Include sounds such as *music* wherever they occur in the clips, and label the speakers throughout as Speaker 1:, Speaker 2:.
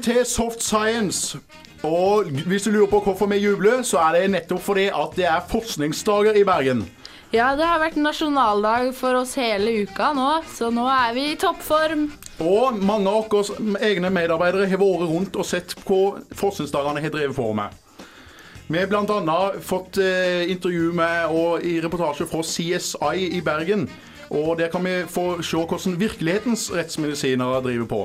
Speaker 1: Velkommen til Soft Science. Og hvis du lurer på hvorfor vi jubler, så er det nettopp fordi at det er forskningsdager i Bergen.
Speaker 2: Ja, det har vært nasjonaldag for oss hele uka nå, så nå er vi i toppform.
Speaker 1: Og mange av våre egne medarbeidere har vært rundt og sett hva forskningsdagene har drevet på med. Vi har bl.a. fått eh, intervju med og i reportasje fra CSI i Bergen. Og der kan vi få se hvordan virkelighetens rettsmedisinere driver på.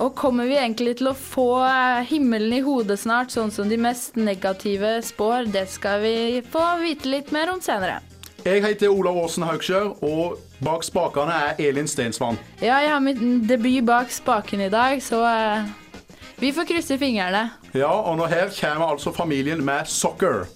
Speaker 2: Og kommer vi egentlig til å få eh, himmelen i hodet snart, sånn som de mest negative spår? Det skal vi få vite litt mer om senere.
Speaker 1: Jeg heter Olav Aasen Haugskjør, og bak spakene er Elin Stensvann.
Speaker 2: Ja, jeg har min debut bak spaken i dag, så eh, vi får krysse fingrene.
Speaker 1: Ja, og nå her kommer altså familien med soccer.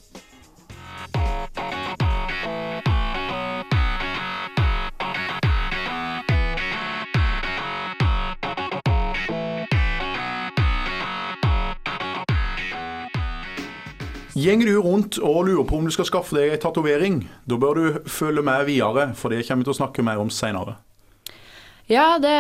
Speaker 1: Gjenger du rundt og lurer på om du skal skaffe deg ei tatovering, da bør du følge med videre, for det kommer vi til å snakke mer om seinere.
Speaker 2: Ja, det,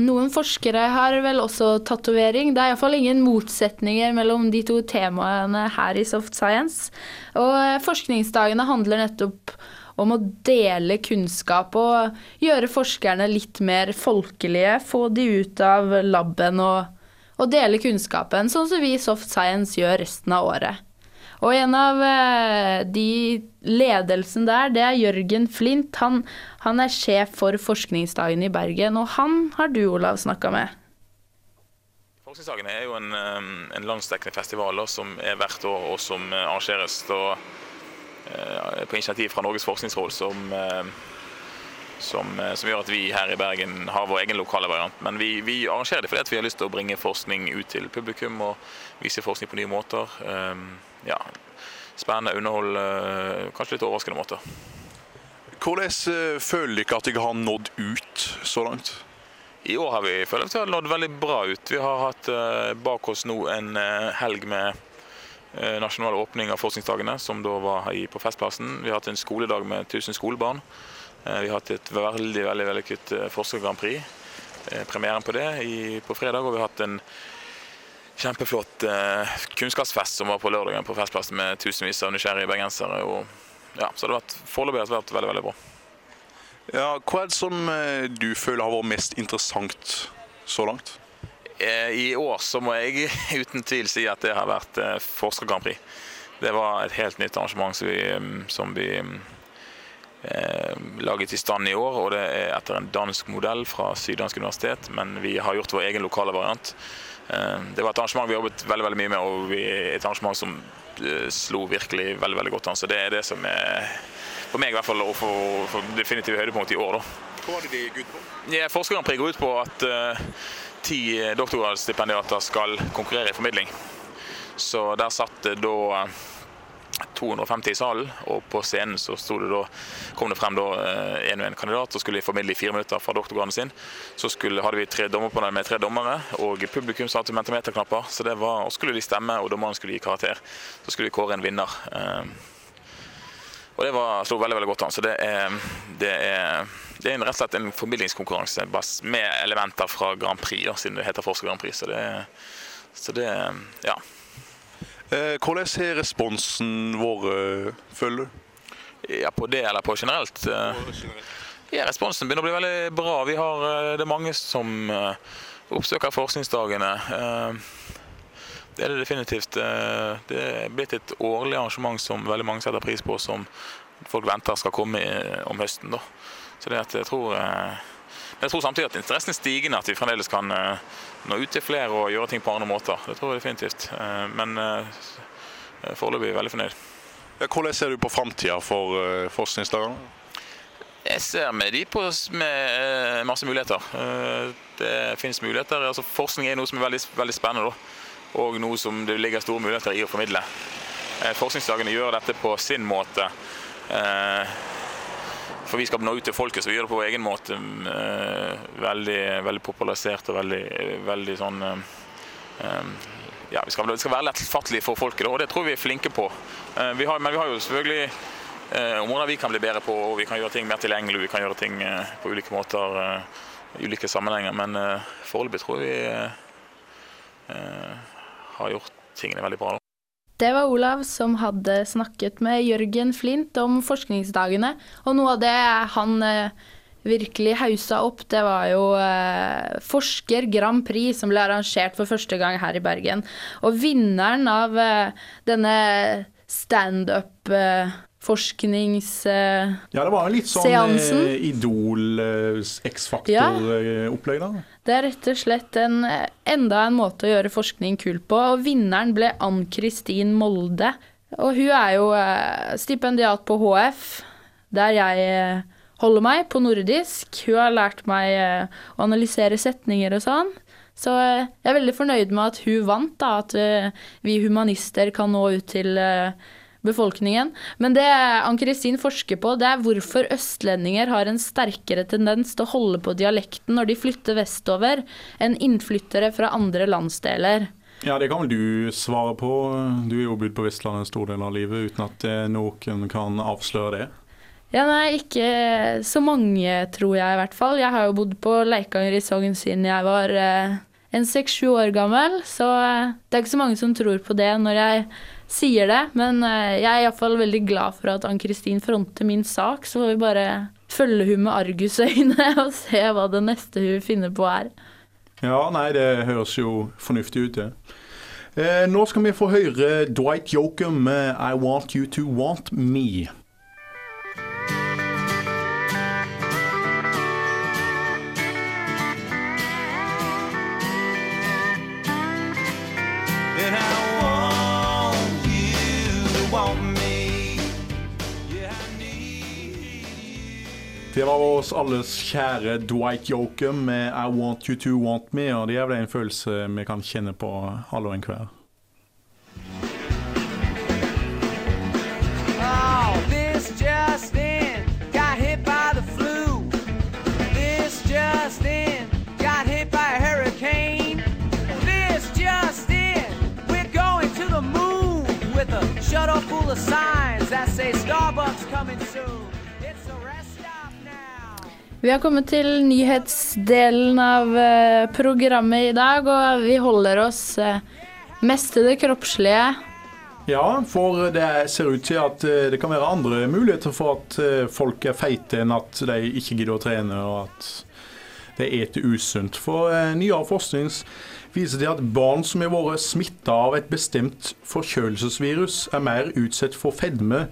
Speaker 2: noen forskere har vel også tatovering. Det er iallfall ingen motsetninger mellom de to temaene her i Soft Science. Og eh, forskningsdagene handler nettopp om å dele kunnskap og gjøre forskerne litt mer folkelige. Få de ut av laben og, og dele kunnskapen, sånn som vi i Soft Science gjør resten av året. Og en av eh, de ledelsen der, det er Jørgen Flint. Han, han er sjef for Forskningsdagen i Bergen, og han har du, Olav, snakka med.
Speaker 3: Forskningsdagene er jo en, um, en landsdekkende festival som er hvert år, og som uh, arrangeres da, på initiativ fra Norges forskningsråd, som, som, uh, som gjør at vi her i Bergen har vår egen lokale variant. Men vi, vi arrangerer det fordi vi har lyst til å bringe forskning ut til publikum og vise forskning på nye måter. Um, ja, spennende underhold, uh, kanskje litt overraskende måter.
Speaker 4: Hvordan eh, føler dere at dere har nådd ut så langt?
Speaker 3: I år har vi følt at vi har nådd veldig bra ut. Vi har hatt eh, bak oss nå en eh, helg med eh, nasjonal åpning av forskningsdagene, som da var i, på Festplassen. Vi har hatt en skoledag med 1000 skolebarn. Eh, vi har hatt et veldig veldig vellykket eh, Forsker-Grand Prix. Eh, premieren på det på fredag. Og vi har hatt en kjempeflott kunnskapsfest som var på lørdagen på Festplassen med tusenvis av nysgjerrige bergensere. Og, ja, så det har vært, foreløpig har det vært veldig, veldig bra.
Speaker 4: Ja, hva er det som du føler har vært mest interessant så langt?
Speaker 3: I år så må jeg *laughs* uten tvil si at det har vært Forsker Grand Prix. Det var et helt nytt arrangement som vi, mm, som vi mm, laget i stand i år. Og det er etter en dansk modell fra Syddansk universitet, men vi har gjort vår egen lokale variant. Eh, det var et arrangement vi jobbet veldig veldig mye med, og vi, et arrangement som eh, slo virkelig veldig veldig godt an. Så det er det som er for meg i hvert fall og for, for definitivt høydepunkt i år. da.
Speaker 4: Hva var det de gikk ut på?
Speaker 3: Ja, Forsker Grand går ut på at eh, ti doktorgradsstipendiater skal konkurrere i formidling. Så der satt det da eh, 250 i salen, og på scenen så det da, kom det frem da én en og en kandidat og skulle formidle i fire minutter fra doktorgraden sin. Så skulle, hadde vi tre dommerpanel med tre dommere, og publikum satte mentometerknapper. Så det var, og skulle de stemme, og dommerne skulle gi karakter. Så skulle vi kåre en vinner. Eh, og det slo veldig veldig godt an. Så det er, det er, det er en, rett og slett en formidlingskonkurranse med elementer fra Grand Prix, da, siden det heter Forsker Grand Prix. Så det, så det ja.
Speaker 4: Eh, hvordan har responsen vært, føler du?
Speaker 3: ja, på det eller på generelt. eh, Ja, responsen begynner å bli veldig bra. Vi har, eh, det er mange som eh, oppsøker forskningsdagene. Eh, Det er det definitivt. Eh, Det er blitt et årlig arrangement som veldig mange setter pris på, som folk venter skal komme om høsten. Da. Så det at jeg tror eh, jeg tror samtidig at interessen er stigende, at vi fremdeles kan eh, nå ut til flere og gjøre ting på andre måter. Det tror jeg definitivt. Men men er foreløpig veldig fornøyd.
Speaker 4: Hvordan ser du på framtida for forskningsdagene?
Speaker 3: Jeg ser med de på med eh, masse muligheter. Eh, Det finnes muligheter. Altså, forskning er noe som er veldig, veldig spennende, da. og noe som det ligger store muligheter i å formidle. Eh, Forskningsdagene gjør dette på sin måte. For vi skal nå ut til folket, så vi gjør det på vår egen måte. eh, Veldig, veldig popularisert og veldig, veldig sånn eh, eh, ja, vi skal, det skal være lettfattelig for folket, og det tror vi er flinke på. Vi har, men vi har jo selvfølgelig områder vi kan bli bedre på, og vi kan gjøre ting mer tilgjengelig. Vi kan gjøre ting på ulike måter i ulike sammenhenger. Men foreløpig tror jeg vi har gjort tingene veldig bra.
Speaker 2: Det var Olav som hadde snakket med Jørgen Flint om forskningsdagene. Og noe av det han eh, virkelig hausa opp, det var jo eh, Forsker Grand Prix, som ble arrangert for første gang her i Bergen. Og vinneren av eh, denne standup eh, forsknings... Uh,
Speaker 1: Ja, det var litt sånn
Speaker 2: Seansen.
Speaker 1: eh, Idol, eh,
Speaker 2: Ja.
Speaker 1: X-faktor-opplegg, da.
Speaker 2: Det er rett og slett en, enda en måte å gjøre forskning kul på. Og vinneren ble Ann-Kristin Molde. Og hun er jo uh, stipendiat på HF, der jeg uh, holder meg, på nordisk. Hun har lært meg eh, å analysere setninger og sånn. Så eh, jeg er veldig fornøyd med at hun vant, da. At eh, vi humanister kan nå ut til eh, befolkningen. Men det Ann-Kristin forsker på, det er hvorfor østlendinger har en sterkere tendens til å holde på dialekten når de flytter vestover, enn innflyttere fra andre landsdeler.
Speaker 1: Ja, det kan vel du svare på. Du er jo bodd på Vestlandet en stor del av livet uten at eh, noen kan avsløre det.
Speaker 2: Ja, nei, ikke så mange, tror jeg i hvert fall. Jeg har jo bodd på Leikanger i Sogn siden jeg var eh, en seks-sju år gammel, så eh, det er ikke så mange som tror på det når jeg sier det. Men eh, jeg er iallfall veldig glad for at Ann-Kristin fronter min sak, så får vi bare følge hun med argusøyne *laughs* og se hva det neste hun finner på er.
Speaker 1: Ja, nei, det høres jo fornuftig ut, det. Eh, nå skal vi få høre Dwight Yoakam med 'I Want You To Want Me'. Vår alles kjære Dwight 'I Want You To Want Me'. Og det er vel en følelse vi kan kjenne på alle og enhver.
Speaker 5: This just in. Got hit by the. We're going to the moon with a shuttle full of signs that say Starbucks coming soon.
Speaker 2: Vi har kommet til nyhetsdelen av eh, programmet i dag, og vi holder oss eh, mest til det kroppslige.
Speaker 1: Ja, for det ser ut til at eh, det kan være andre muligheter for at folk er feite enn at de ikke gidder å trene og at de eter usunt. For nyere forskning viser til at barn som har vært smitta av et bestemt forkjølelsesvirus, er mer utsatt for fedme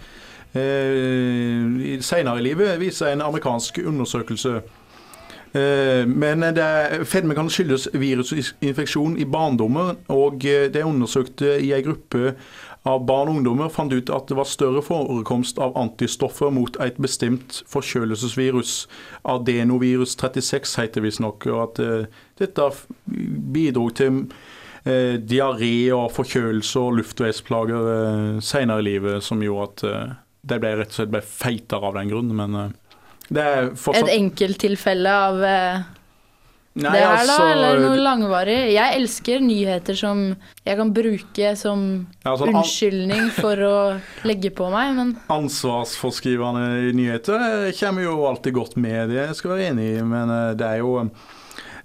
Speaker 1: senere i livet, viser en amerikansk undersøkelse. Eh, Men det, fedme kan skyldes virusinfeksjon i barndommen, og de det undersøkte i en gruppe av barn og ungdommer fant ut at det var større forekomst av antistoffer mot et bestemt forkjølelsesvirus. Adenovirus 36 heter det visstnok. Og at eh, dette bidro til eh, diaré og forkjølelse og luftveisplager eh, senere i livet, som gjorde at eh, de ble rett og slett ble feitere av den grunn. Men eh, det er
Speaker 2: Et
Speaker 1: fortsatt
Speaker 2: enkelttilfelle av eh,
Speaker 1: Nei,
Speaker 2: det her, da?
Speaker 1: altså,
Speaker 2: Eller noe langvarig? Jeg elsker nyheter som jeg kan bruke som
Speaker 1: ja, sånn
Speaker 2: unnskyldning for å legge på meg, men
Speaker 1: Ansvarsforskrivende nyheter eh, kommer jo alltid godt med, det skal jeg være enig i. Men det er jo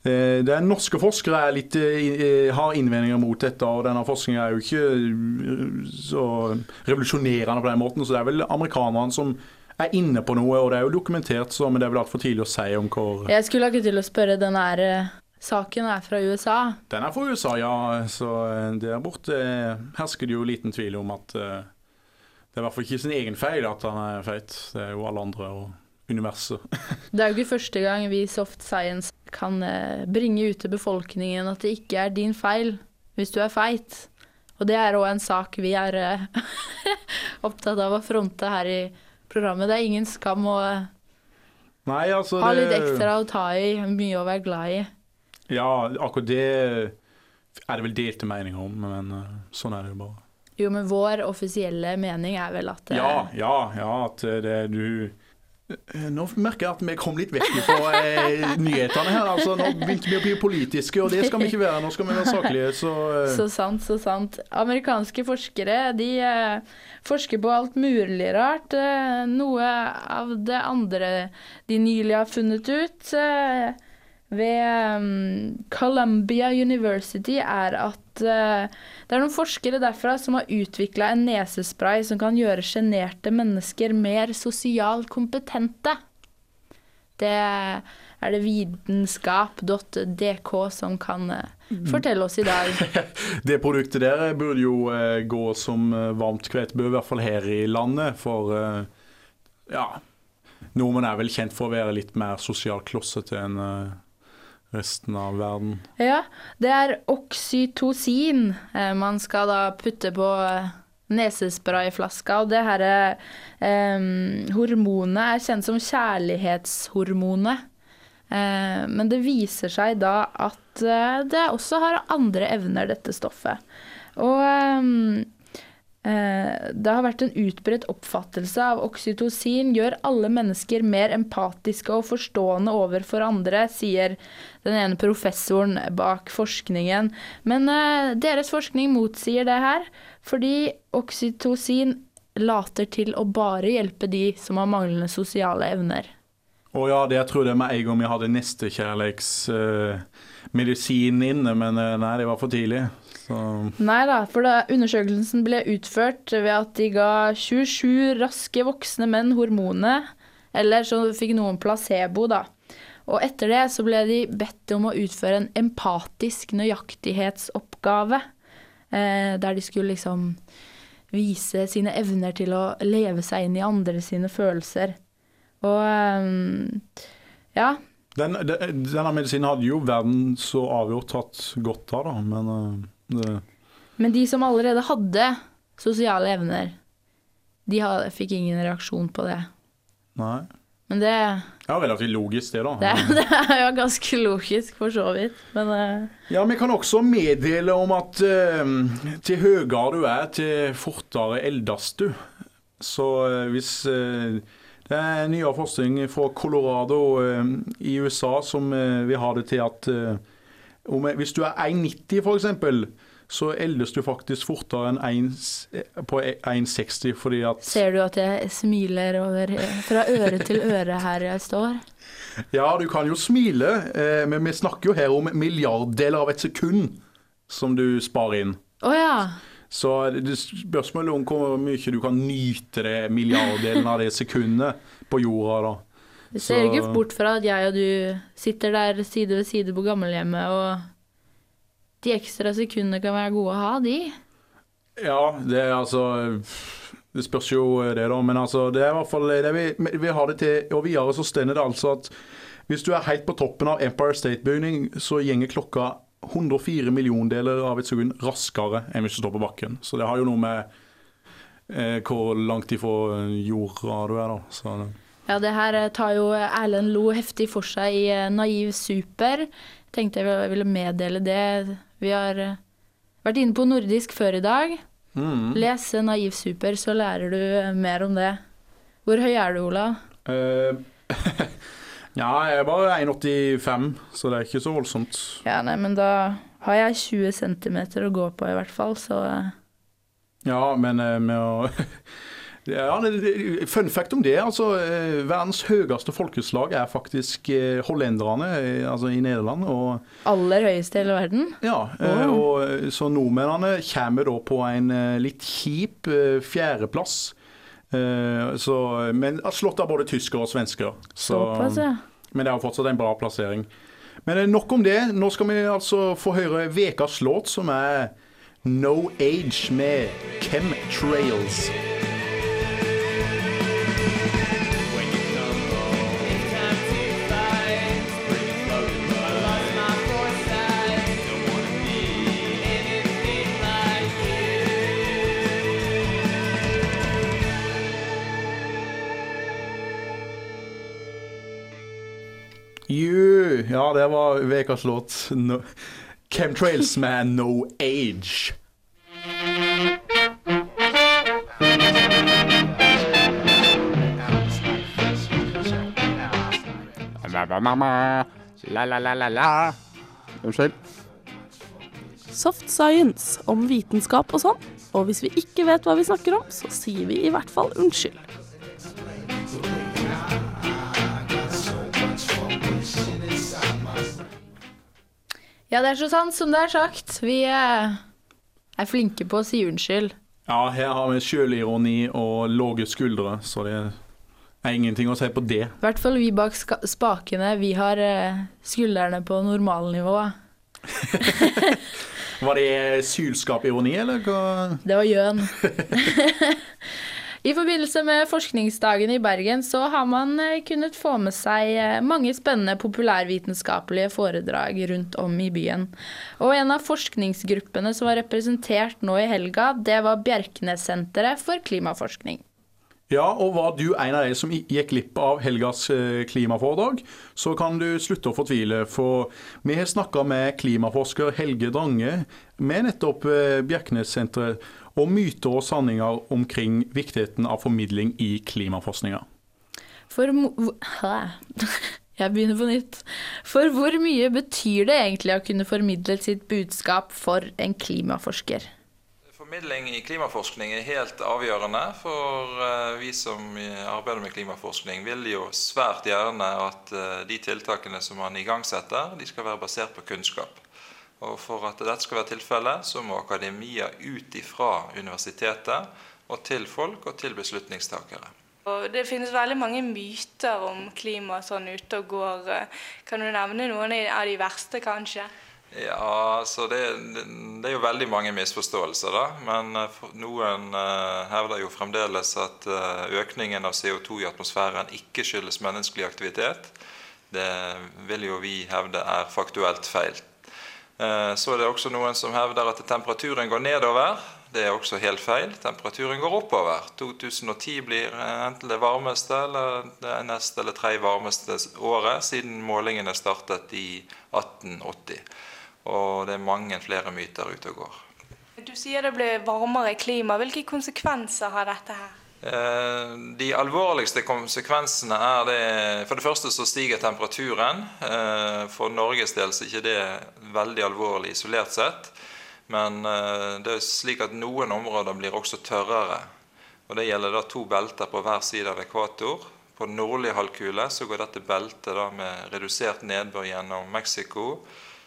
Speaker 1: det er Norske forskere er litt, eh, har innvendinger mot dette, og denne forskningen er jo ikke eh, så revolusjonerende på den måten. Så det er vel amerikanerne som er inne på noe, og det er jo dokumentert, så, men det er vel altfor tidlig å si om hvor
Speaker 2: jeg skulle ikke til å spørre den her eh, saken er fra USA.
Speaker 1: Den er fra USA, ja. Så eh, der borte eh, hersker det jo liten tvil om at eh, det er i hvert fall ikke sin egen feil at han er feit. Det er jo alle andre og universet. *laughs*
Speaker 2: Det er jo ikke første gang vi i Soft Science kan eh, bringe ut til befolkningen at det ikke er din feil hvis du er feit. Og det er òg en sak vi er eh, *laughs* opptatt av å fronte her i programmet. Det er ingen skam å eh,
Speaker 1: Nei, altså
Speaker 2: ha
Speaker 1: det-
Speaker 2: litt ekstra å ta i, mye å være glad i.
Speaker 1: Ja, akkurat det er det vel delte meninger om, men sånn er det jo bare.
Speaker 2: Jo, men vår offisielle mening er vel at
Speaker 1: Ja, ja, ja, at det du Nå merker jeg at vi kom litt vekk fra eh, nyhetene her. altså Nå begynte vi å bli politiske, og det skal vi ikke være. Nå skal vi være saklige. Så, eh,
Speaker 2: Så sant, så sant. Amerikanske forskere de eh, forsker på alt mulig rart. Eh, noe av det andre de nylig har funnet ut eh, ved um, Columbia University, er at uh, det er noen forskere derfra som har utvikla en nesespray som kan gjøre sjenerte mennesker mer sosialt kompetente. Det er det vitenskap.dk som kan eh, fortelle oss i dag. *laughs*
Speaker 1: det produktet der burde jo uh, gå som eh, varmt hvetebø, i hvert fall her i landet. For uh, ja Nordmenn er vel kjent for å være litt mer sosialt klossete enn eh, resten av verden.
Speaker 2: Ja, det er oksytocin eh, man skal da putte på eh, nesesprayflaska. Og det her eh, hormonet er kjent som kjærlighetshormonet. Eh, men det viser seg da at eh, det også har andre evner, dette stoffet. Og eh, det har vært en utbredt oppfattelse av oksytocin gjør alle mennesker mer empatiske og forstående overfor andre, sier den ene professoren bak forskningen. Men eh, deres forskning motsier det her, fordi oksytocin later til å bare hjelpe de som har manglende sosiale evner.
Speaker 1: Å ja, det jeg det er med en gang vi hadde nestekjærleiksmedisin inne, men uh, nei, det var for tidlig. Så
Speaker 2: Nei da, for da undersøkelsen ble utført ved at de ga 27 raske voksne menn hormonet, eller så fikk noen placebo, da. Og etter det så ble de bedt om å utføre en empatisk nøyaktighetsoppgave, eh, der de skulle liksom vise sine evner til å leve seg inn i andre sine følelser. Og eh, ja,
Speaker 1: den, den, denne medisinen hadde jo verden så avgjort tatt godt av, da, men eh, det,
Speaker 2: Men de som allerede hadde sosiale evner, de fikk ingen reaksjon på det.
Speaker 1: Nei.
Speaker 2: Men det,
Speaker 1: Ja, relativt logisk, det, da.
Speaker 2: det, *laughs* det er jo ganske logisk, for så vidt. Men uh...
Speaker 1: Ja, Vi kan også meddele om at uh, til høyere du er, til fortere eldes du. Så uh, hvis Det er nyere forskning fra Colorado i USA som vil ha det til at om, hvis du er 1,90 f.eks., så eldes du faktisk fortere enn 1, på 1,60 fordi at
Speaker 2: ser du at jeg smiler over, fra øre til øre her jeg står?
Speaker 1: Ja, du kan jo smile, eh, men vi snakker jo her om milliarddeler av et sekund som du sparer inn.
Speaker 2: Å ja.
Speaker 1: Så det spørsmålet om hvor mye du kan nyte det milliarddelen av det sekundet på jorda, da.
Speaker 2: Du ser ikke bort fra at jeg og du sitter der side ved side på gammelhjemmet, og de ekstra sekundene kan være gode å ha, de.
Speaker 1: Ja, det er altså Det spørs jo det, da. Men altså, det er i hvert fall det vi, vi har det til. Og videre så stender det altså at hvis du er helt på toppen av Empire State-bygning, så gjenger klokka 104 milliondeler av et sekund raskere enn hvis du står på bakken. Så det har jo noe med eh, hvor langt ifra jorda du er, da. Så,
Speaker 2: Ja, det her eh, tar jo Erlend Lo heftig for seg i eh, Naiv super. Tenkte jeg ville meddele det. Vi har eh, vært inne på nordisk før i dag.
Speaker 1: mm.
Speaker 2: Les Naiv super, så lærer du eh, mer om det. Hvor høy er du, Ola?
Speaker 1: Uh, *laughs* ja, jeg er bare 1,85, så det er ikke så voldsomt.
Speaker 2: Ja, nei, men da har jeg 20 cm å gå på i hvert fall, så
Speaker 1: Ja, men med å *laughs* ja, Fun fact om det. altså eh, Verdens høyeste folkeslag er faktisk eh, hollenderne, eh, altså i Nederland. og
Speaker 2: aller høyeste i hele verden.
Speaker 1: ja, Oh. og Så nordmennene kommer da på en litt kjip fjerdeplass. Så, men slått av både tyskere og svensker. Så,
Speaker 2: Såpass, ja.
Speaker 1: men det er jo fortsatt en bra plassering. Men nok om det. Nå skal vi altså få høre ukas låt, som er No Age med Chemtrails.
Speaker 6: When
Speaker 1: Ja, det var ukas låt. No. Chemtrails med No Age.
Speaker 6: La-la-la-la-la. Unnskyld.
Speaker 7: Soft science om vitenskap og sånn. Og hvis vi ikke vet hva vi snakker om, så sier vi i hvert fall unnskyld.
Speaker 2: Ja, det er så sant som det er sagt. Vi eh, er flinke på å si unnskyld.
Speaker 1: Ja, her har vi sjølironi og lave skuldre, så det er ingenting å si på det.
Speaker 2: I hvert fall vi bak spakene. Vi har eh, skuldrene på normalnivå. *laughs*
Speaker 1: Var det sylskapironi, eller hva?
Speaker 2: Det var gjøn. *laughs* I forbindelse med forskningsdagen i Bergen så har man eh, kunnet få med seg eh, mange spennende populærvitenskapelige foredrag rundt om i byen. Og en av forskningsgruppene som var representert nå i helga, det var Bjerknessenteret for klimaforskning.
Speaker 1: Ja, og var du en av de som gikk glipp av helgas eh, klimaforedrag, så kan du slutte å fortvile. For vi har snakka med klimaforsker Helge Drange med nettopp Bjerknessenteret om myter og sanninger omkring viktigheten av formidling i klimaforskninga.
Speaker 2: For? *laughs* Jeg begynner på nytt. For hvor mye betyr det egentlig å kunne formidle sitt budskap for en klimaforsker?
Speaker 8: Formidling i klimaforskning er helt avgjørende, for eh, vi som eh, arbeider med klimaforskning vil jo svært gjerne at eh, de tiltakene som man igangsetter, de skal være basert på kunnskap. Og For at dette skal være tilfellet, så må akademia ut ifra universitetet og til folk og til beslutningstakere.
Speaker 9: Og det finnes veldig mange myter om klima sånn ute og går. Kan du nevne noen av de verste, kanskje?
Speaker 8: Ja, så det, det er jo veldig mange misforståelser, da. Men eh, noen eh, hevder jo fremdeles at eh, økningen av CO2 i atmosfæren ikke skyldes menneskelig aktivitet. Det vil jo vi hevde er faktuelt feil. Eh, Så er det også noen som hevder at temperaturen går nedover. Det er også helt feil. Temperaturen går oppover. 2010 blir eh, enten det varmeste eller det neste eller tredje varmeste året siden målingene startet i 1880. Og det er mange flere myter ute og går.
Speaker 9: Du sier det blir varmere klima. Hvilke konsekvenser har dette her?
Speaker 8: Eh, De alvorligste konsekvensene er det For det første så stiger temperaturen. Eh, For Norges del så er ikke det veldig alvorlig isolert sett. Men eh, det er slik at noen områder blir også tørrere. Og Det gjelder da to belter på hver side av ekvator. På den nordlige halvkule så går dette beltet da med redusert nedbør gjennom Mexico,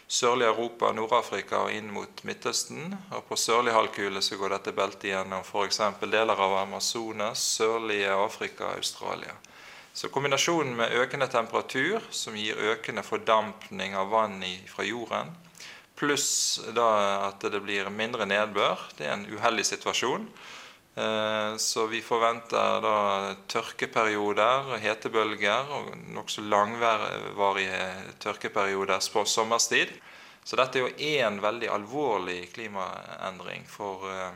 Speaker 8: sørlig Europa, Nord-Afrika og inn mot Midtøsten. Og på sørlig halvkule så går dette beltet gjennom f.eks. deler av Amazonas, sørlige Afrika og Australia. Så kombinasjonen med økende temperatur, som gir økende fordampning av vann i, fra jorden, pluss da at det blir mindre nedbør, det er en uheldig situasjon. Eh, Så vi forventer da tørkeperioder, hetebølger og nokså langvarige tørkeperioder på sommerstid. Så dette er jo én veldig alvorlig klimaendring for eh,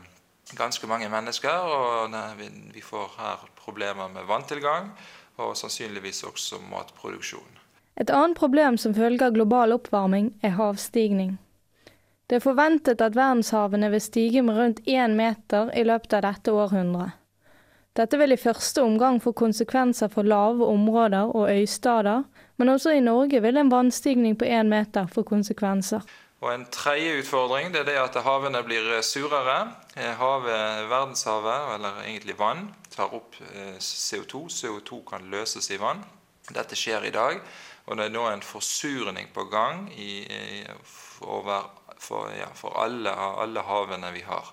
Speaker 8: ganske mange mennesker. Og vi- får her problemer med vanntilgang og sannsynligvis også matproduksjon.
Speaker 10: Et annet problem som følge av global oppvarming er havstigning. Det er forventet at verdenshavene vil stige med rundt én meter i løpet av dette århundret. Dette vil i første omgang få konsekvenser for lave områder og øystader, men også i Norge vil en vannstigning på én meter få konsekvenser.
Speaker 8: Og En tredje utfordring det er det at havene blir surere. Eh, Havet, verdenshavet, eller egentlig vann, tar opp eh, CO2. CO2 kan løses i vann. Dette skjer i dag. Og det er nå en forsurning på gang i, over, for, ja, for alle, alle havene vi har.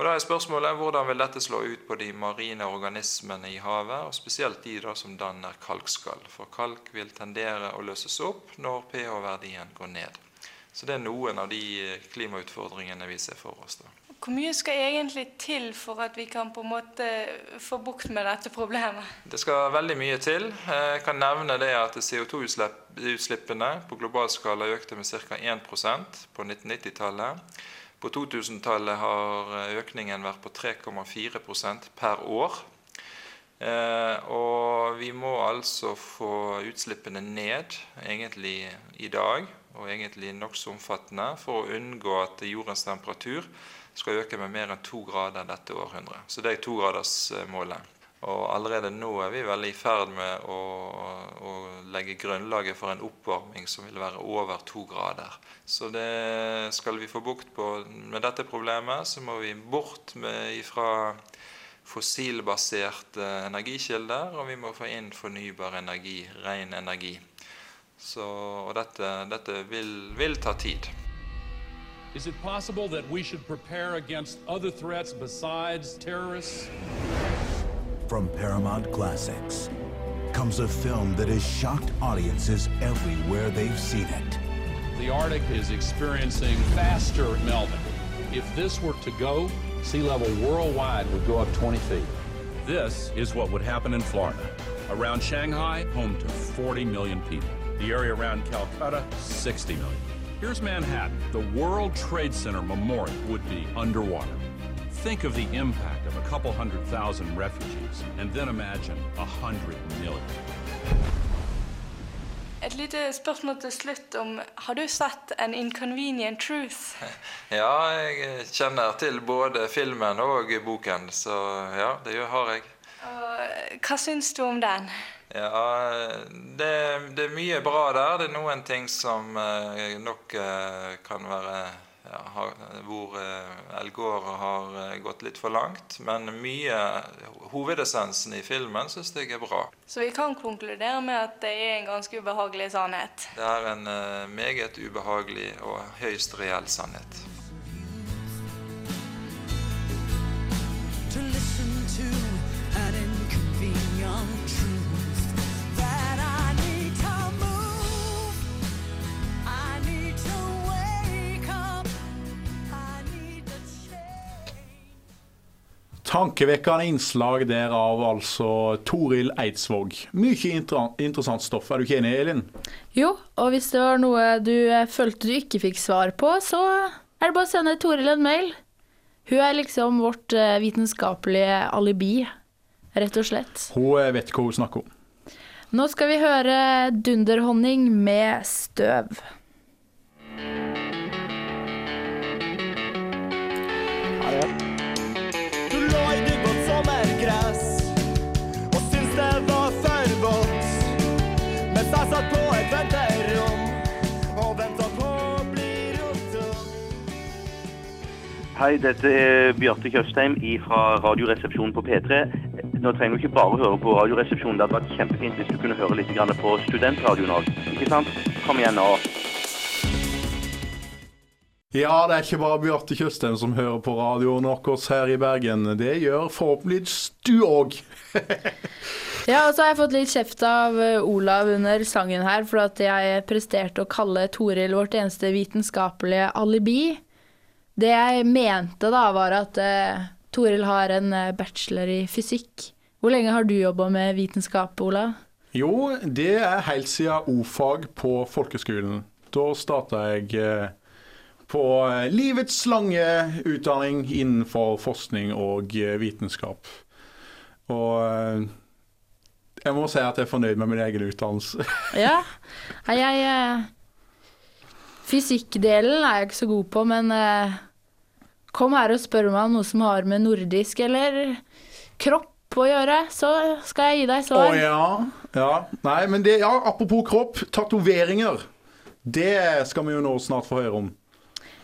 Speaker 8: Og da er spørsmålet Hvordan vil dette slå ut på de marine organismene i havet, og spesielt de da som danner kalkskall? For kalk vil tendere å løses opp når pH-verdien går ned. Så det er noen av de klimautfordringene vi ser for oss. da.
Speaker 9: Hvor mye skal egentlig til for at vi kan på en måte få bukt med dette problemet?
Speaker 8: Det skal veldig mye til. Jeg kan nevne det at CO2-utslippene på global skala økte med ca. 1% på 1990-tallet. På 2000-tallet har økningen vært på 3,4% per år. Eh, og vi må altså få utslippene ned, egentlig i dag, og egentlig nokså omfattende, for å unngå at jordens temperatur skal øke med mer enn to grader dette århundret. Så det er togradersmålet. Og allerede nå er vi vel i ferd med å, å legge grunnlaget for en oppvarming som vil være over to grader. Så det skal vi få bukt på med dette problemet, så må vi bort med, ifra fossilbaserte energikilder, og vi må få inn fornybar energi, ren energi. Så, og dette, dette vil, vil ta tid.
Speaker 11: Is it possible that we should prepare against other threats besides terrorists?
Speaker 12: From Paramount Classics comes a film that has shocked audiences everywhere they've seen it.
Speaker 11: The Arctic is experiencing faster melting. If this were to go, sea level worldwide would go up 20 feet. This is what would happen in Florida. Around Shanghai, home to 40 million people. The area around Calcutta, 60 million. Here's Manhattan. The World Trade Center Memorial would be underwater. Think of the impact of a couple hundred thousand refugees, and then imagine a hundred million.
Speaker 9: Et lite spørsmål til slutt om Har du sett An Inconvenient Truth? *laughs*
Speaker 8: Ja, jeg kjenner til både filmen og boken, så ja, det har jeg.
Speaker 9: Og hva syns du om den?
Speaker 8: Ja, det, det er mye bra der. Det er noen ting som eh, nok eh, kan være ja, har, Hvor eh, Al Gore har eh, gått litt for langt. Men mye Hovedessensen i filmen syns jeg er bra.
Speaker 9: Så vi kan konkludere med at det er en ganske ubehagelig sannhet.
Speaker 8: Det er en eh, meget ubehagelig og høyst reell sannhet.
Speaker 1: Tankevekkende innslag der av altså Toril Eidsvåg. Mye interessant stoff. Er du ikke enig, Elin?
Speaker 2: Jo, og hvis det var noe du eh, følte du ikke fikk svar på, så er det bare å sende Toril en mail. Hun er liksom vårt eh, vitenskapelige alibi, rett og slett.
Speaker 1: Hun eh, vet hva hun snakker om.
Speaker 2: Nå skal vi høre Dunderhonning med støv.
Speaker 5: Satt på et venterom og venta på å bli.
Speaker 13: Hei, dette er Bjarte Tjøstheim fra Radioresepsjonen på P3. Nå trenger du ikke bare høre på Radioresepsjonen. Det hadde vært kjempefint hvis du kunne høre litt på studentradioen òg. Ikke sant? Kom igjen nå.
Speaker 1: Ja, det er ikke bare Bjarte Tjøstheim som hører på radioen vår her i Bergen. Det gjør forhåpentligvis du òg. *laughs*
Speaker 2: Ja, og så har jeg fått litt kjeft av eh, Olav under sangen her, for at jeg presterte å kalle Toril vårt eneste vitenskapelige alibi. Det jeg mente da, var at uh, Toril har en eh, bachelor i fysikk. Hvor lenge har du jobba med vitenskap, Olav?
Speaker 1: Jo, det er helt siden O-fag på folkeskolen. Da starta jeg på livets lange utdanning innenfor forskning og vitenskap. Og jeg må si at jeg er fornøyd med min egen utdannelse. *laughs*
Speaker 2: Ja. Nei, jeg eh, Fysikkdelen er jeg ikke så god på, men eh, kom her og spør meg om noe som har med nordisk eller kropp å gjøre, så skal jeg gi deg
Speaker 1: Å
Speaker 2: svar.
Speaker 1: ja. ja. Nei, men det, ja, apropos kropp. Tatoveringer. Det skal vi jo nå snart få høre om.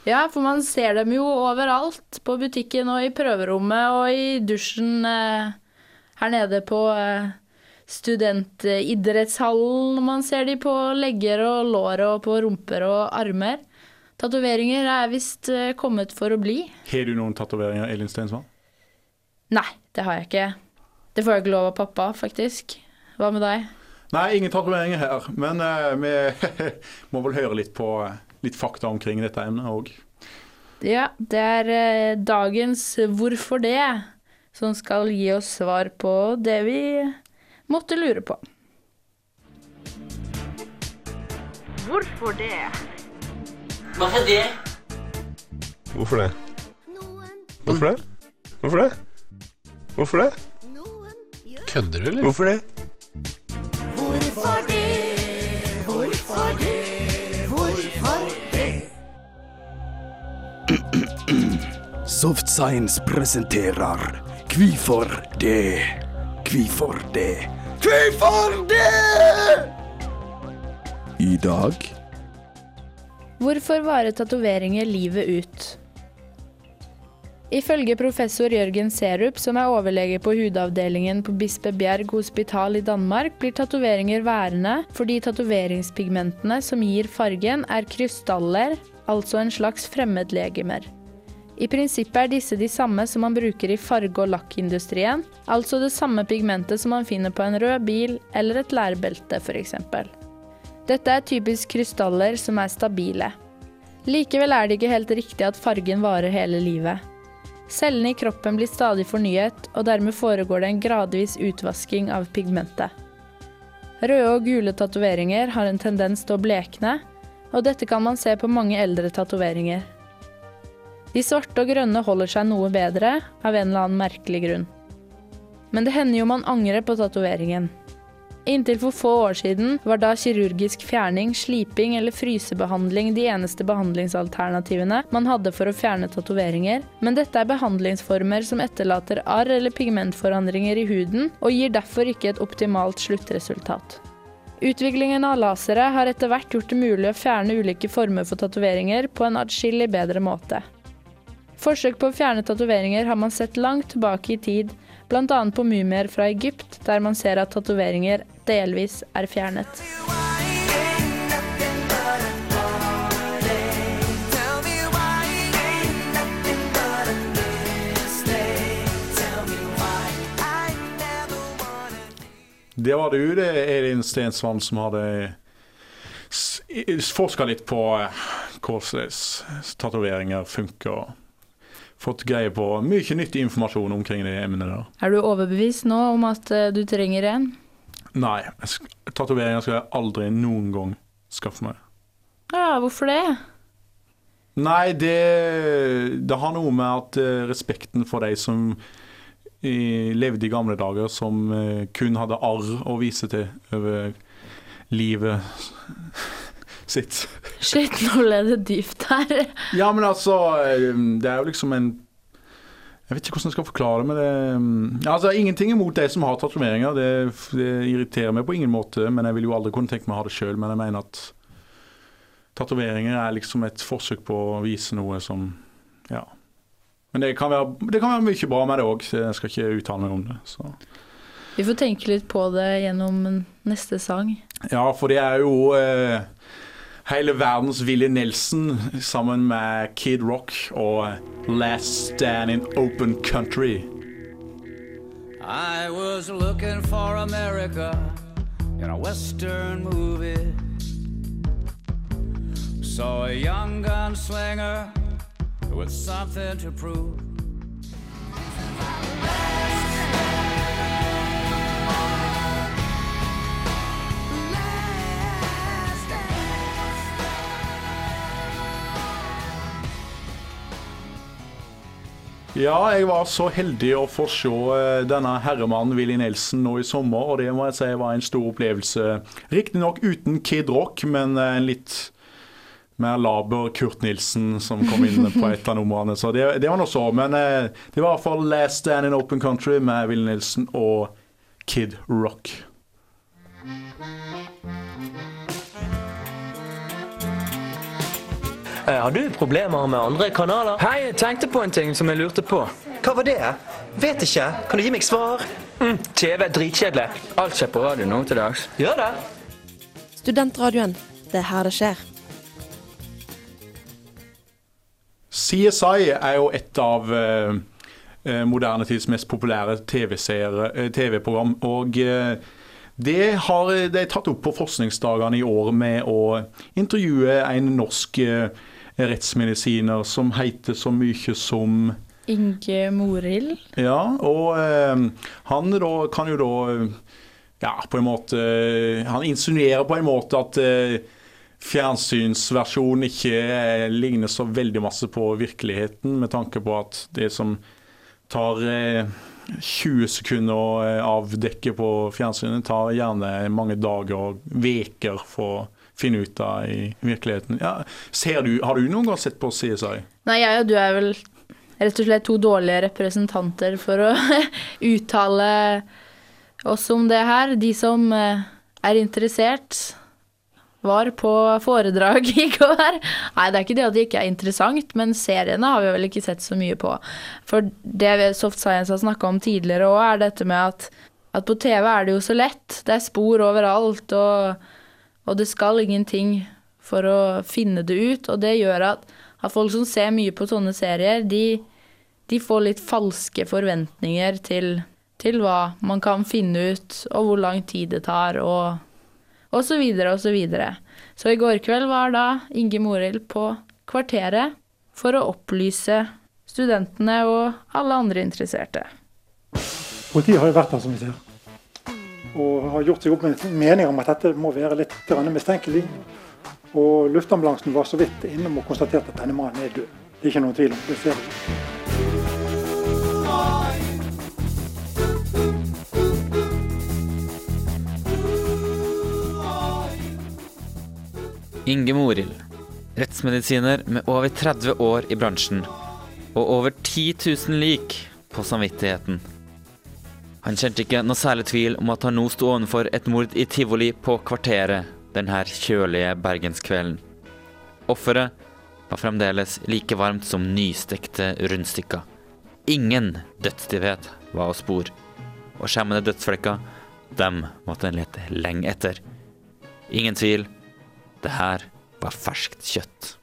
Speaker 2: Ja, for man ser dem jo overalt. På butikken og i prøverommet og i dusjen eh, her nede på eh, studentidrettshallen. Man ser de på legger og lår og på rumper og armer. Tatoveringer er visst eh, kommet for å bli.
Speaker 1: Har du noen tatoveringer, Elin Stensvann?
Speaker 2: Nei, det har jeg ikke. Det får jeg ikke lov av pappa, faktisk. Hva med deg?
Speaker 1: Nei, ingen tatoveringer her. Men uh, vi *laughs* må vel høre litt på eh, litt fakta omkring dette emnet òg.
Speaker 2: Ja, det er uh, dagens Hvorfor det? som skal gi oss svar på det vi måtte lure på.
Speaker 14: Hvorfor det?
Speaker 15: Hvorfor det?
Speaker 16: Hvorfor det? Hvorfor det? Hvorfor det? Hvorfor det? Kødder du, eller?
Speaker 4: Hvorfor det?
Speaker 5: Hvorfor det? Hvorfor det? Hvorfor det?
Speaker 17: Soft Science presenterer Kvifor det? Kvifor det? Kvifor det? I dag
Speaker 2: Hvorfor varer tatoveringer livet ut? Ifølge professor Jørgen Serup, som er overlege på hudavdelingen på Bispebjerg hospital i Danmark, blir tatoveringer værende fordi tatoveringspigmentene som gir fargen, er krystaller, altså en slags fremmedlegemer. I prinsippet er disse de samme som man bruker i farge- og lakkindustrien, altså det samme pigmentet som man finner på en rød bil eller et lærbelte f.eks. Dette er typisk krystaller som er stabile. Likevel er det ikke helt riktig at fargen varer hele livet. Cellene i kroppen blir stadig fornyet, og dermed foregår det en gradvis utvasking av pigmentet. Røde og gule tatoveringer har en tendens til å blekne, og dette kan man se på mange eldre tatoveringer. De svarte og grønne holder seg noe bedre, av en eller annen merkelig grunn. Men det hender jo man angrer på tatoveringen. Inntil for få år siden var da kirurgisk fjerning, sliping eller frysebehandling de eneste behandlingsalternativene man hadde for å fjerne tatoveringer, men dette er behandlingsformer som etterlater arr eller pigmentforandringer i huden, og gir derfor ikke et optimalt sluttresultat. Utviklingen av lasere har etter hvert gjort det mulig å fjerne ulike former for tatoveringer på en atskillig bedre måte. Forsøk på å fjerne tatoveringer har man sett langt tilbake i tid, bl.a. på mumier fra Egypt, der man ser at tatoveringer delvis er fjernet.
Speaker 1: Det var du, det, Elin Stensvann, som hadde forska litt på eh, hvordan tatoveringer funker. Fått greie på mye nyttig informasjon omkring det emnet der.
Speaker 2: Er du overbevist nå om at eh, du trenger en?
Speaker 1: Nei, tatoveringer skal jeg aldri noen gang skaffe meg.
Speaker 2: Ja, hvorfor det?
Speaker 1: Nei, det, det har noe med at eh, respekten for de som levde i gamle dager, som eh, kun hadde arr å vise til over livet sitt.
Speaker 2: Shit, nå ble det dypt her.
Speaker 1: Ja, men altså, eh, det er jo liksom en Jeg vet ikke hvordan jeg skal forklare det, men det ja, altså, Ingenting imot de som har tatoveringer, det, det irriterer meg på ingen måte. Men jeg vil jo aldri kunne tenke meg å ha det sjøl. Men jeg mener at tatoveringer er liksom et forsøk på å vise noe som Ja. Men det kan være, det kan være mye bra med det òg, jeg skal ikke uttale meg om det. Så.
Speaker 2: Vi får tenke litt på det gjennom neste sang.
Speaker 1: Ja, for det er jo eh, hele verdens Willy Nelson sammen med Kid Rock og Last Stand in Open Country.
Speaker 5: I was looking for America in a western movie. Saw a young gunslinger with something to prove.
Speaker 1: Ja, jeg var så heldig å få se eh, denne herremannen Willy Nelson nå i sommer, og det må jeg si var en stor opplevelse. Riktignok uten Kid Rock, men eh, en litt mer laber Kurt Nilsen som kom inn på et av numrene. Så det, det var nå så. Men eh, det var i hvert fall Last Stand in Open Country med Willy Nilsen og Kid Rock.
Speaker 18: Har du problemer med andre kanaler?
Speaker 19: Hei, jeg tenkte på en ting som jeg lurte på.
Speaker 18: Hva var det? Vet ikke. Kan du gi meg svar?
Speaker 19: Mm, TV er dritkjedelig. Alt skjer på radio nå til dags.
Speaker 18: Gjør det?
Speaker 7: Studentradioen. Det er her det skjer.
Speaker 1: CSI er jo et av eh, eh, moderne tids mest populære TV-serier- eh, TV-program. og eh, det har de tatt opp på forskningsdagene i år med å intervjue en norsk eh, rettsmedisiner som heter så mye som
Speaker 2: Inge Morild.
Speaker 1: Ja, og eh, han da kan jo da eh, Ja, på en måte Han insinuerer på en måte at eh, fjernsynsversjonen ikke eh, ligner så veldig masse på virkeligheten, med tanke på at det som tar eh, 20 sekunder å eh, avdekke på fjernsynet tar gjerne mange dager og veker for finne ut av i virkeligheten. Ja, du, har du noen gang sett på CSI?
Speaker 2: Nei, jeg og du er vel rett og slett to dårlige representanter for å *laughs* uttale oss om det her. De som eh, er interessert, var på foredrag *laughs* i går. Nei, det er ikke det at det ikke er interessant, men seriene har vi vel ikke sett så mye på. For det Soft Science har snakka om tidligere òg, er dette med at, at på TV er det jo så lett. Det er spor overalt, og, og det skal ingenting for å finne det ut. Og det gjør at, at folk som ser mye på sånne serier, de, de får litt falske forventninger til, til hva man kan finne ut, og hvor lang tid det tar, og og så videre og så videre. Så i går kveld var da Inge Morild på Kvarteret for å opplyse studentene og alle andre interesserte.
Speaker 20: Politiet har jo vært der, som vi ser. Og har gjort seg opp en mening om at dette må være litt mistenkelig. Og luftambulansen var så vidt innom og konstaterte at denne mannen er død. Det er ikke noen tvil om det. ser vi.
Speaker 21: Inge Morild, rettsmedisiner med over 30 år i bransjen og over 10 000 lik på samvittigheten. Han kjente ikke noe særlig tvil om at han nå sto overfor et mord i tivoli på Kvarteret denne kjølige bergenskvelden. Offeret var fremdeles like varmt som nystekte rundstykker. Ingen dødsstivhet var å spor, og skjemmende dødsflekker, dem måtte en lete lenge etter. Ingen tvil, det her var ferskt kjøtt.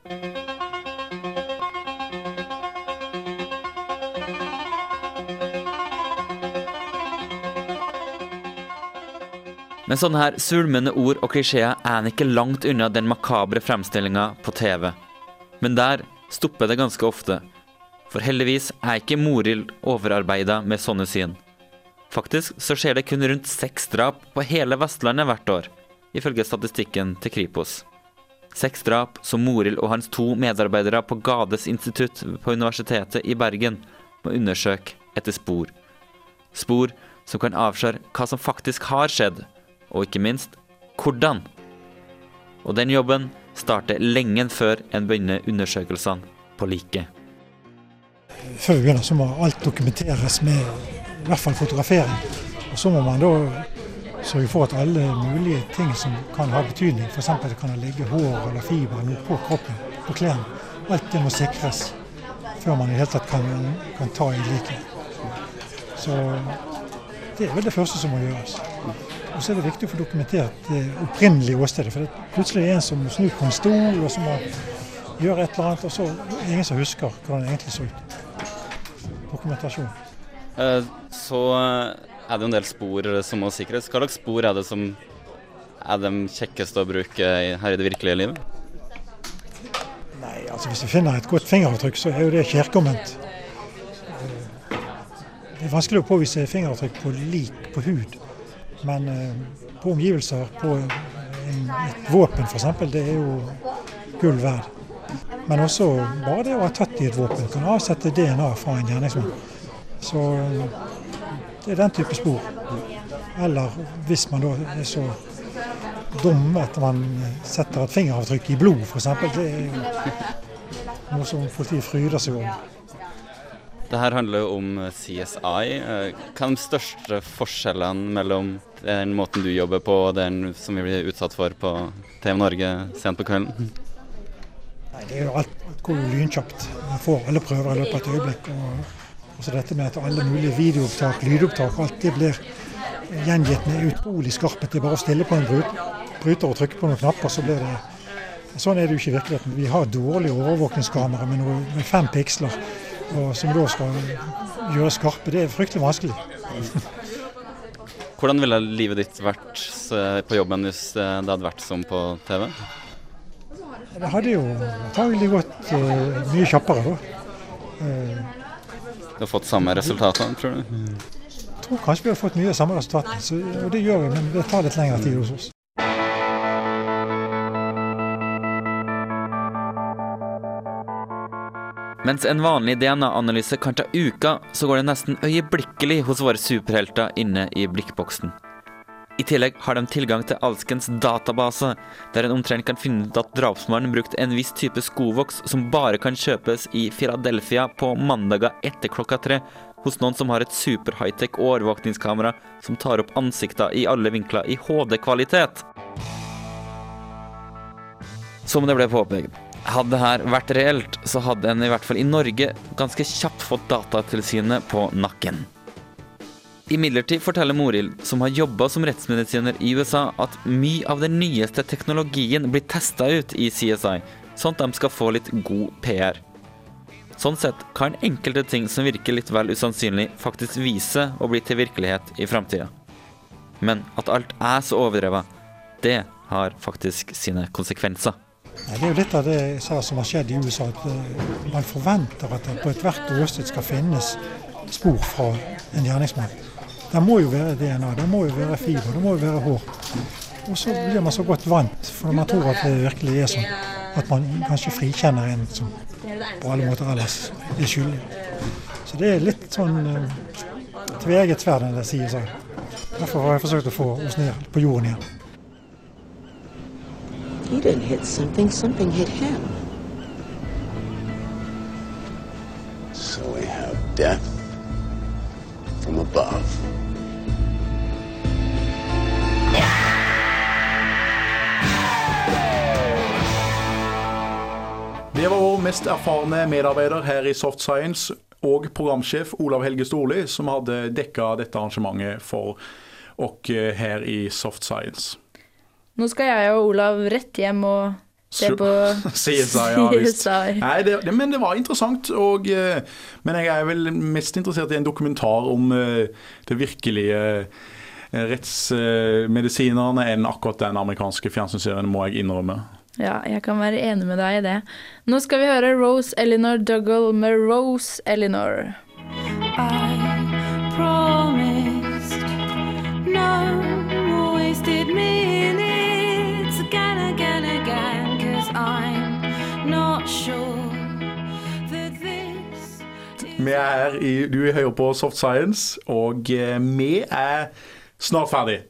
Speaker 21: Med sånne her svulmende ord og klisjeer er han ikke langt unna den makabre fremstillinga på TV. Men der stopper det ganske ofte. For heldigvis er ikke Morild overarbeida med sånne syn. Faktisk så skjer det kun rundt seks drap på hele Vestlandet hvert år, ifølge statistikken til Kripos. Seks drap som Morild og hans to medarbeidere på Gades institutt på Universitetet i Bergen må undersøke etter spor. Spor som kan avsløre hva som faktisk har skjedd, og ikke minst hvordan. Og den jobben starter lenge før en begynner undersøkelsene på liket.
Speaker 20: Før vi begynner så må alt dokumenteres med i hvert fall fotografering. Og så må man da sørge for at alle mulige ting som kan ha betydning, f.eks. det kan ligge hår eller fiber eller på kroppen, på klærne, alt det må sikres før man i det hele tatt kan, kan ta i liket. Så det er vel det første som må gjøres. Og så er det viktig å få dokumentert det opprinnelige åstedet. For det plutselig er en som snur på en stol, og som gjør et eller annet, og så er det ingen som husker hvordan det egentlig så ut. Dokumentasjon.
Speaker 22: Eh, Så er det jo en del spor som må sikres. Hva slags spor er det som er de kjekkeste å bruke her i det virkelige livet?
Speaker 20: Nei, altså Hvis vi finner et godt fingeravtrykk, så er jo det kjærkomment. Det er vanskelig å påvise fingeravtrykk på lik på hud, men eh, på omgivelser, på en, et våpen f.eks., det er jo gull verd. Men også bare det å ha tatt i et våpen kan avsette DNA fra en gjerningsmann. Så det er den type spor. Eller hvis man da er så dum at man setter et fingeravtrykk i blod, f.eks. Det er jo noe som politiet fryder seg over.
Speaker 22: Det her handler om CSI. Eh, Hva er de største forskjellene mellom den måten du jobber på og den som vi blir utsatt for på TV Norge sent på kvelden?
Speaker 20: Nei, det er jo alt, alt går jo lynkjapt. Man får alle prøver i løpet av et øyeblikk. Og så dette med at alle mulige videoopptak, lydopptak, alt det blir gjengitt med utrolig skarphet. Det er bare å stille på en bryter og trykke på noen knapper, så blir det Sånn er det jo ikke i virkeligheten. Vi har dårlige overvåkningskamera med, noe, med fem piksler, og som da skal gjøre skarpe. Det er fryktelig vanskelig.
Speaker 22: Hvordan ville livet ditt vært eh, på jobben hvis eh, det hadde vært som på TV?
Speaker 20: Det hadde jo antagelig gått uh, mye kjappere, da. Uh,
Speaker 22: Du har fått samme resultatene, tror du?
Speaker 20: Jeg tror kanskje vi har fått mye av samme resultat, og det gjør vi, men det tar litt lengre tid hos oss.
Speaker 21: Mens en vanlig DNA-analyse kan ta uka, så går det nesten øyeblikkelig hos våre superhelter inne i blikkboksen. I tillegg har de tilgang til alskens database, der en omtrent kan finne ut at drapsmannen brukte en viss type skovoks som bare kan kjøpes i Philadelphia på mandager etter klokka tre, hos noen som har et super high-tech overvåkningskamera som tar opp ansikter i alle vinkler i HD-kvalitet. Som det ble påpekt, hadde det her vært reelt, så hadde en i hvert fall i Norge ganske kjapt fått Datatilsynet på nakken. Imidlertid forteller Morild, som har jobba som rettsmedisiner i USA, at mye av den nyeste teknologien blir testa ut i CSI, sånn at de skal få litt god PR. Sånn sett kan enkelte ting som virker litt vel usannsynlig, faktisk vise å bli til virkelighet i framtida. Men at alt er så overdrevet, det har faktisk sine konsekvenser.
Speaker 20: Det er jo litt av det jeg sa som har skjedd i USA. At eh, man forventer at det på ethvert åsted skal finnes spor fra en gjerningsmann. Det må jo være DNA, det må jo være fiber, det må jo være hår. Og så blir man så godt vant, for man tror at det virkelig er sånn. At man kanskje frikjenner en som på alle måter ellers er skyldig. Så det er litt sånn tveget tveegget sverd, det sier seg. Derfor har jeg forsøkt å få oss ned på jorden igjen.
Speaker 23: He didn't hit something, something hit him.
Speaker 24: So we have death from above.
Speaker 1: Det var vår mest erfarne medarbeider her i Soft Science og programsjef Olav Helge Storli som hadde dekka dette arrangementet for oss her i Soft Science.
Speaker 2: Nå skal jeg og Olav rett hjem og se på *laughs*
Speaker 1: CSI, ja visst.
Speaker 2: CSI.
Speaker 1: Nei, det, det, men det var interessant. Og, eh, men jeg er vel mest interessert i en dokumentar om eh, det virkelige eh, rettsmedisinerne enn akkurat den amerikanske fjernsynsserien, må jeg innrømme.
Speaker 2: Ja, jeg kan være enig med deg i det. Nå skal vi høre Rose Eleanor Dougal med Rose Eleanor.
Speaker 5: promised
Speaker 1: Vi er i, du hører på Soft Science, og eh, vi er snart ferdig.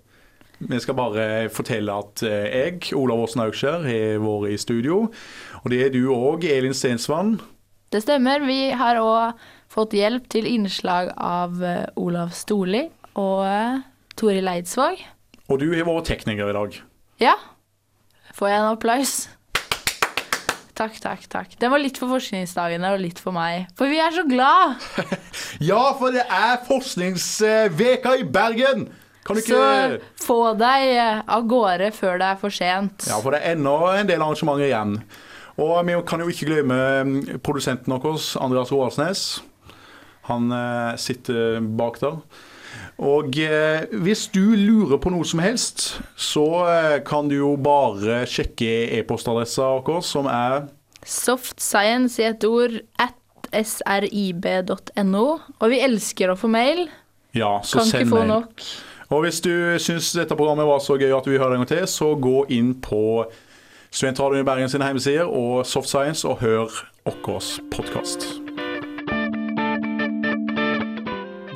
Speaker 1: Vi skal bare fortelle at eh, jeg, Olav Åsen Aukskjær, har vært i studio. Og det er du òg, Elin Stensvann.
Speaker 2: Det stemmer. Vi har òg fått hjelp til innslag av eh, Olav Storli og Tori Leidsvåg.
Speaker 1: Og du har vært tekniker i dag.
Speaker 2: Ja. Får jeg en applaus? Takk, takk, takk. Den var litt for forskningsdagene og litt for meg. For vi er så glad! *laughs*
Speaker 1: Ja, for det er forskningsveka i Bergen! Kan du ikke
Speaker 2: Så få deg eh, av gårde før det er for sent.
Speaker 1: Ja, for det er ennå en del arrangementer igjen. Og vi kan jo ikke glemme mm, produsenten vår, Andreas Roaldsnes. Han eh, sitter bak der. Og eh, hvis du lurer på noe som helst, så eh, kan du jo bare sjekke e-postadressa vår, som er
Speaker 2: Softscience i et ord at srib.no. Og vi elsker å få mail.
Speaker 1: Ja, så
Speaker 2: Kan
Speaker 1: send
Speaker 2: ikke få
Speaker 1: mail.
Speaker 2: nok.
Speaker 1: Og hvis du syns dette programmet var så gøy at du vil høre det en gang til, så gå inn på Studentradioen i Bergen sine hjemmesider og Softscience og hør vår podkast.